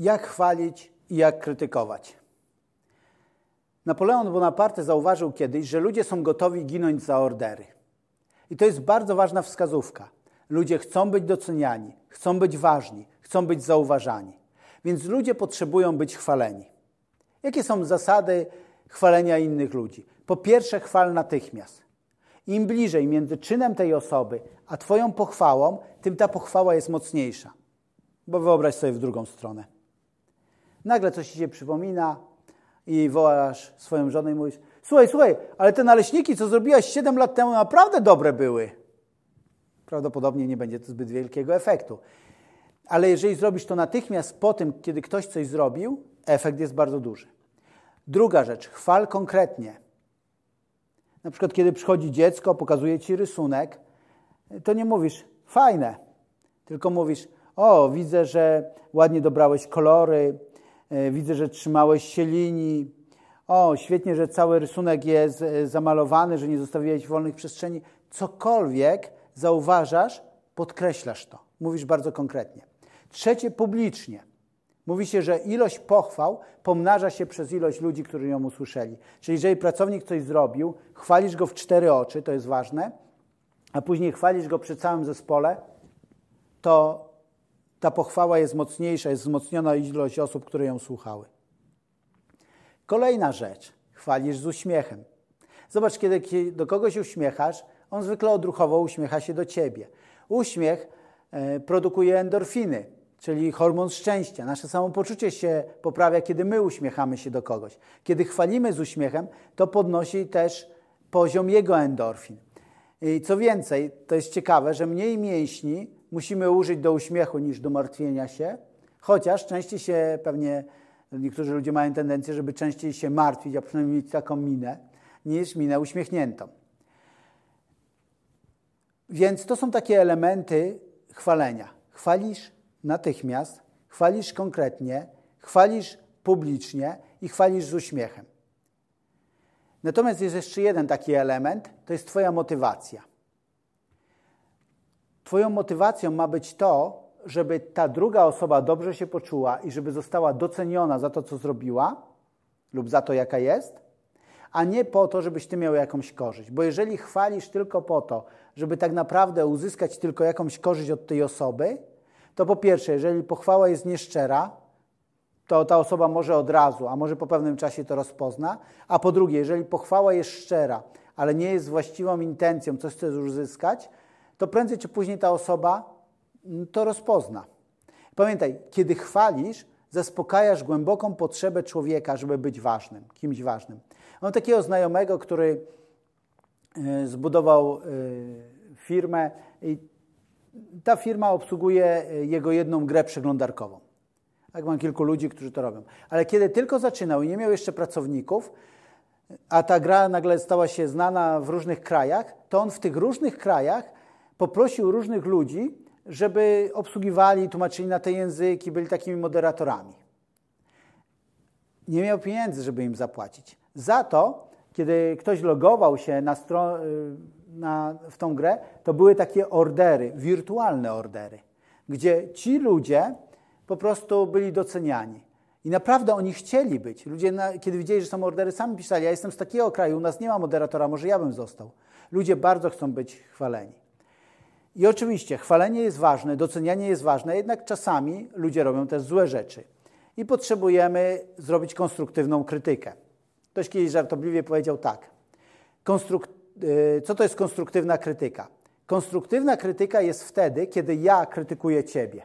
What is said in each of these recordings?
jak chwalić i jak krytykować. Napoleon Bonaparte zauważył kiedyś, że ludzie są gotowi ginąć za ordery. I to jest bardzo ważna wskazówka. Ludzie chcą być doceniani, chcą być ważni, chcą być zauważani. Więc ludzie potrzebują być chwaleni. Jakie są zasady chwalenia innych ludzi? Po pierwsze, chwal natychmiast. Im bliżej między czynem tej osoby a Twoją pochwałą, tym ta pochwała jest mocniejsza. Bo wyobraź sobie w drugą stronę. Nagle coś ci się przypomina i wołasz swoją żonę i mówisz: Słuchaj, słuchaj, ale te naleśniki, co zrobiłaś 7 lat temu, naprawdę dobre były. Prawdopodobnie nie będzie to zbyt wielkiego efektu. Ale jeżeli zrobisz to natychmiast po tym, kiedy ktoś coś zrobił, efekt jest bardzo duży. Druga rzecz, chwal konkretnie. Na przykład, kiedy przychodzi dziecko, pokazuje ci rysunek, to nie mówisz fajne, tylko mówisz: O, widzę, że ładnie dobrałeś kolory, widzę, że trzymałeś się linii. O, świetnie, że cały rysunek jest e, zamalowany, że nie zostawiłeś wolnych przestrzeni. Cokolwiek zauważasz, podkreślasz to. Mówisz bardzo konkretnie. Trzecie, publicznie. Mówi się, że ilość pochwał pomnaża się przez ilość ludzi, którzy ją usłyszeli. Czyli jeżeli pracownik coś zrobił, chwalisz go w cztery oczy, to jest ważne, a później chwalisz go przy całym zespole, to ta pochwała jest mocniejsza, jest wzmocniona ilość osób, które ją słuchały. Kolejna rzecz. Chwalisz z uśmiechem. Zobacz, kiedy do kogoś uśmiechasz, on zwykle odruchowo uśmiecha się do ciebie. Uśmiech e, produkuje endorfiny czyli hormon szczęścia. Nasze samopoczucie się poprawia, kiedy my uśmiechamy się do kogoś. Kiedy chwalimy z uśmiechem, to podnosi też poziom jego endorfin. I co więcej, to jest ciekawe, że mniej mięśni musimy użyć do uśmiechu niż do martwienia się, chociaż częściej się pewnie, niektórzy ludzie mają tendencję, żeby częściej się martwić, a przynajmniej mieć taką minę, niż minę uśmiechniętą. Więc to są takie elementy chwalenia. Chwalisz natychmiast, chwalisz konkretnie, chwalisz publicznie i chwalisz z uśmiechem. Natomiast jest jeszcze jeden taki element, to jest Twoja motywacja. Twoją motywacją ma być to, żeby ta druga osoba dobrze się poczuła i żeby została doceniona za to, co zrobiła lub za to, jaka jest, a nie po to, żebyś ty miał jakąś korzyść. Bo jeżeli chwalisz tylko po to, żeby tak naprawdę uzyskać tylko jakąś korzyść od tej osoby, to po pierwsze, jeżeli pochwała jest nieszczera, to ta osoba może od razu, a może po pewnym czasie to rozpozna. A po drugie, jeżeli pochwała jest szczera, ale nie jest właściwą intencją, coś chcesz uzyskać, to prędzej czy później ta osoba mm, to rozpozna. Pamiętaj, kiedy chwalisz, zaspokajasz głęboką potrzebę człowieka, żeby być ważnym, kimś ważnym. Mam takiego znajomego, który e, zbudował e, firmę i ta firma obsługuje e, jego jedną grę przeglądarkową. Tak, mam kilku ludzi, którzy to robią. Ale kiedy tylko zaczynał i nie miał jeszcze pracowników, a ta gra nagle stała się znana w różnych krajach, to on w tych różnych krajach poprosił różnych ludzi, żeby obsługiwali, tłumaczyli na te języki, byli takimi moderatorami. Nie miał pieniędzy, żeby im zapłacić. Za to, kiedy ktoś logował się na stronę na, w tą grę, to były takie ordery, wirtualne ordery, gdzie ci ludzie po prostu byli doceniani. I naprawdę oni chcieli być. Ludzie, na, kiedy widzieli, że są ordery, sami pisali, ja jestem z takiego kraju, u nas nie ma moderatora, może ja bym został. Ludzie bardzo chcą być chwaleni. I oczywiście chwalenie jest ważne, docenianie jest ważne, jednak czasami ludzie robią też złe rzeczy. I potrzebujemy zrobić konstruktywną krytykę. Ktoś kiedyś żartobliwie powiedział tak. Y, co to jest konstruktywna krytyka? Konstruktywna krytyka jest wtedy, kiedy ja krytykuję ciebie.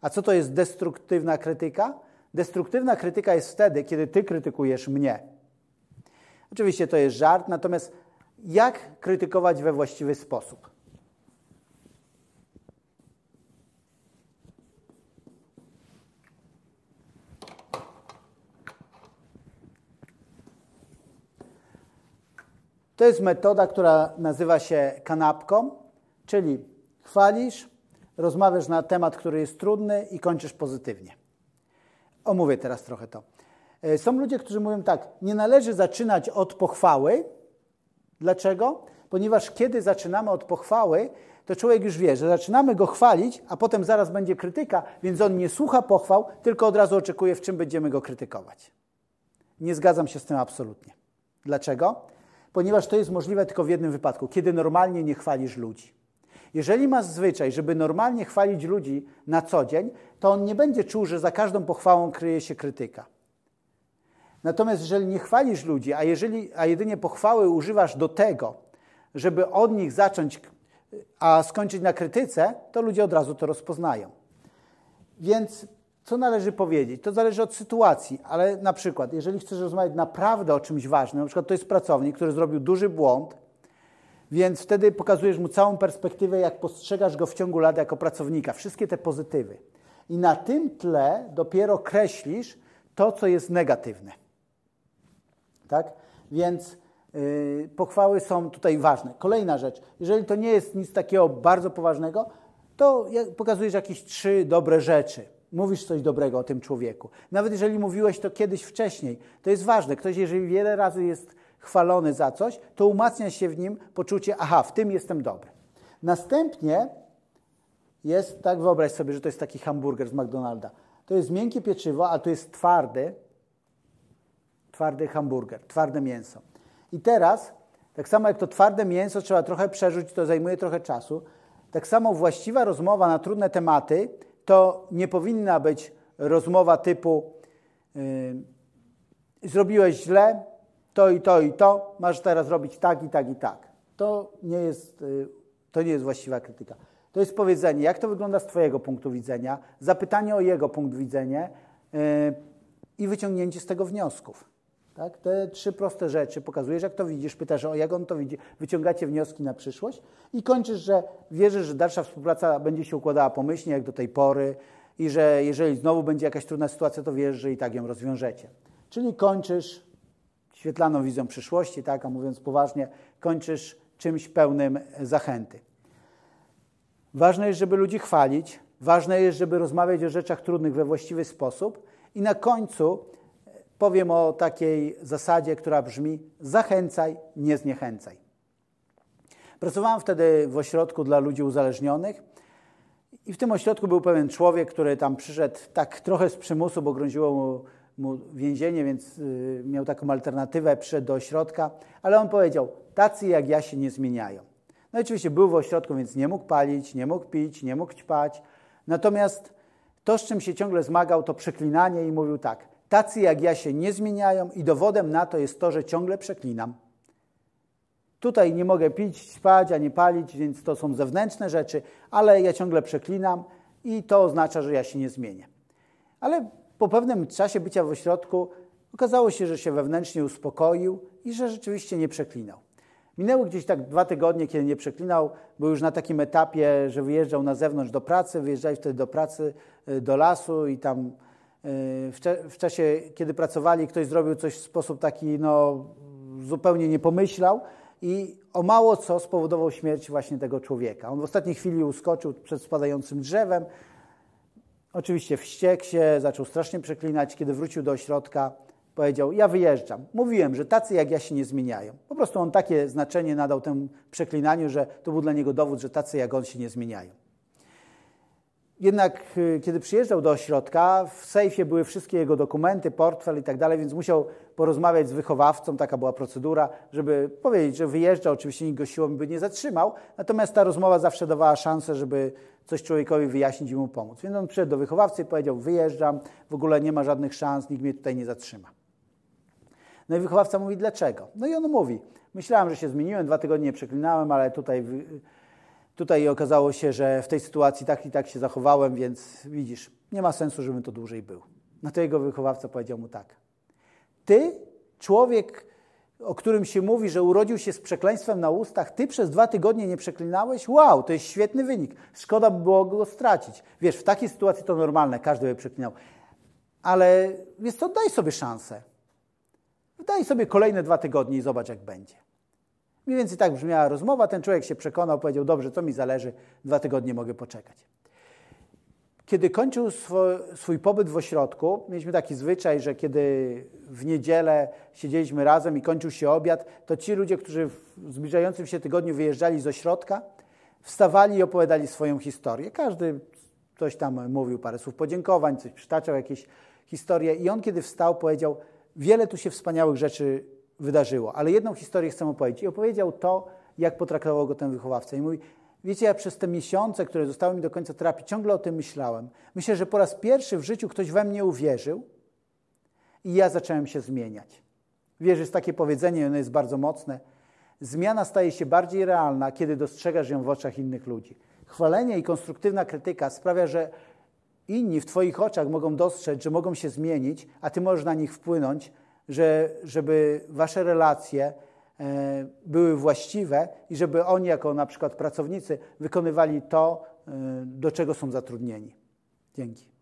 A co to jest destruktywna krytyka? Destruktywna krytyka jest wtedy, kiedy ty krytykujesz mnie. Oczywiście to jest żart, natomiast jak krytykować we właściwy sposób? To jest metoda, która nazywa się kanapką, czyli chwalisz, rozmawiasz na temat, który jest trudny i kończysz pozytywnie. Omówię teraz trochę to. E, są ludzie, którzy mówią tak, nie należy zaczynać od pochwały. Dlaczego? Ponieważ kiedy zaczynamy od pochwały, to człowiek już wie, że zaczynamy go chwalić, a potem zaraz będzie krytyka, więc on nie słucha pochwał, tylko od razu oczekuje, w czym będziemy go krytykować. Nie zgadzam się z tym absolutnie. Dlaczego? Ponieważ to jest możliwe tylko w jednym wypadku, kiedy normalnie nie chwalisz ludzi. Jeżeli masz zwyczaj, żeby normalnie chwalić ludzi na co dzień, to on nie będzie czuł, że za każdą pochwałą kryje się krytyka. Natomiast jeżeli nie chwalisz ludzi, a, jeżeli, a jedynie pochwały używasz do tego, żeby od nich zacząć, a skończyć na krytyce, to ludzie od razu to rozpoznają. Więc co należy powiedzieć? To zależy od sytuacji, ale na przykład, jeżeli chcesz rozmawiać naprawdę o czymś ważnym, na przykład to jest pracownik, który zrobił duży błąd, więc wtedy pokazujesz mu całą perspektywę, jak postrzegasz go w ciągu lat jako pracownika, wszystkie te pozytywy. I na tym tle dopiero kreślisz to, co jest negatywne. Tak? Więc yy, pochwały są tutaj ważne. Kolejna rzecz, jeżeli to nie jest nic takiego bardzo poważnego, to pokazujesz jakieś trzy dobre rzeczy. Mówisz coś dobrego o tym człowieku. Nawet jeżeli mówiłeś to kiedyś wcześniej, to jest ważne. Ktoś, jeżeli wiele razy jest chwalony za coś, to umacnia się w nim poczucie, aha, w tym jestem dobry. Następnie jest, tak wyobraź sobie, że to jest taki hamburger z McDonalda. To jest miękkie pieczywo, a to jest twardy, twardy hamburger, twarde mięso. I teraz, tak samo jak to twarde mięso trzeba trochę przerzucić, to zajmuje trochę czasu, tak samo właściwa rozmowa na trudne tematy to nie powinna być rozmowa typu yy, zrobiłeś źle, to i to i to, masz teraz robić tak i tak i tak. To nie jest, yy, to nie jest właściwa krytyka. To jest powiedzenie, jak to wygląda z Twojego punktu widzenia, zapytanie o jego punkt widzenia yy, i wyciągnięcie z tego wniosków. Tak? Te trzy proste rzeczy pokazujesz, jak to widzisz, pytasz o jak on to widzi, wyciągacie wnioski na przyszłość i kończysz, że wierzysz, że dalsza współpraca będzie się układała pomyślnie, jak do tej pory i że jeżeli znowu będzie jakaś trudna sytuacja, to wierzysz, że i tak ją rozwiążecie. Czyli kończysz świetlaną wizją przyszłości, tak, a mówiąc poważnie, kończysz czymś pełnym zachęty. Ważne jest, żeby ludzi chwalić, ważne jest, żeby rozmawiać o rzeczach trudnych we właściwy sposób i na końcu powiem o takiej zasadzie, która brzmi: zachęcaj, nie zniechęcaj. Pracowałem wtedy w ośrodku dla ludzi uzależnionych i w tym ośrodku był pewien człowiek, który tam przyszedł tak trochę z przymusu, bo groziło mu, mu więzienie, więc y, miał taką alternatywę, przyszedł do ośrodka, ale on powiedział: Tacy jak ja się nie zmieniają. No oczywiście był w ośrodku, więc nie mógł palić, nie mógł pić, nie mógł ćpać. Natomiast to, z czym się ciągle zmagał, to przeklinanie i mówił tak: Tacy jak ja się nie zmieniają i dowodem na to jest to, że ciągle przeklinam. Tutaj nie mogę pić, spać, ani palić, więc to są zewnętrzne rzeczy, ale ja ciągle przeklinam i to oznacza, że ja się nie zmienię. Ale po pewnym czasie bycia w ośrodku okazało się, że się wewnętrznie uspokoił i że rzeczywiście nie przeklinał. Minęły gdzieś tak dwa tygodnie, kiedy nie przeklinał, był już na takim etapie, że wyjeżdżał na zewnątrz do pracy, wyjeżdżali wtedy do pracy, y, do lasu i tam w, czasie, kiedy pracowali, ktoś zrobił coś w sposób taki, no, zupełnie nie pomyślał i o mało co spowodował śmierć właśnie tego człowieka. On w ostatniej chwili uskoczył przed spadającym drzewem. Oczywiście wściekł się, zaczął strasznie przeklinać. Kiedy wrócił do ośrodka, powiedział: Ja wyjeżdżam. Mówiłem, że tacy jak ja się nie zmieniają. Po prostu on takie znaczenie nadał temu przeklinaniu, że to był dla niego dowód, że tacy jak on się nie zmieniają. Jednak y, kiedy przyjeżdżał do ośrodka, w sejfie były wszystkie jego dokumenty, portfel i tak dalej, więc musiał porozmawiać z wychowawcą, taka była procedura, żeby powiedzieć, że wyjeżdża, oczywiście nikt go siłą by nie zatrzymał, natomiast ta rozmowa zawsze dawała szansę, żeby coś człowiekowi wyjaśnić i mu pomóc. Więc on przyszedł do wychowawcy i powiedział, wyjeżdżam, w ogóle nie ma żadnych szans, nikt mnie tutaj nie zatrzyma. No i wychowawca mówi, dlaczego? No i on mówi, myślałem, że się zmieniłem, dwa tygodnie nie przeklinałem, ale tutaj Tutaj okazało się, że w tej sytuacji tak i tak się zachowałem, więc widzisz, nie ma sensu, żebym to dłużej był. Na to jego wychowawca powiedział mu tak. Ty, człowiek, o którym się mówi, że urodził się z przekleństwem na ustach, ty przez dwa tygodnie nie przeklinałeś? Wow, to jest świetny wynik. Szkoda by było go stracić. Wiesz, w takiej sytuacji to normalne, każdy by przeklinał. Ale wiesz co, daj sobie szansę. Daj sobie kolejne dwa tygodnie i zobacz, jak będzie. Mniej więcej tak brzmiała rozmowa. Ten człowiek się przekonał, powiedział: Dobrze, co mi zależy, dwa tygodnie mogę poczekać. Kiedy kończył swój, swój pobyt w ośrodku, mieliśmy taki zwyczaj, że kiedy w niedzielę siedzieliśmy razem i kończył się obiad, to ci ludzie, którzy w zbliżającym się tygodniu wyjeżdżali z ośrodka, wstawali i opowiadali swoją historię. Każdy coś tam mówił, parę słów podziękowań, coś przytaczał, jakieś historie. I on, kiedy wstał, powiedział: Wiele tu się wspaniałych rzeczy wydarzyło, ale jedną historię chcę opowiedzieć. I opowiedział to, jak potraktował go ten wychowawca. I mówi: Wiecie, ja przez te miesiące, które zostały mi do końca terapii, ciągle o tym myślałem. Myślę, że po raz pierwszy w życiu ktoś we mnie uwierzył i ja zacząłem się zmieniać. Wiesz, jest takie powiedzenie, ono jest bardzo mocne. Zmiana staje się bardziej realna, kiedy dostrzegasz ją w oczach innych ludzi. Chwalenie i konstruktywna krytyka sprawia, że inni w Twoich oczach mogą dostrzec, że mogą się zmienić, a Ty możesz na nich wpłynąć, że, żeby Wasze relacje e, były właściwe i żeby oni, jako na przykład pracownicy, wykonywali to, e, do czego są zatrudnieni. Dzięki.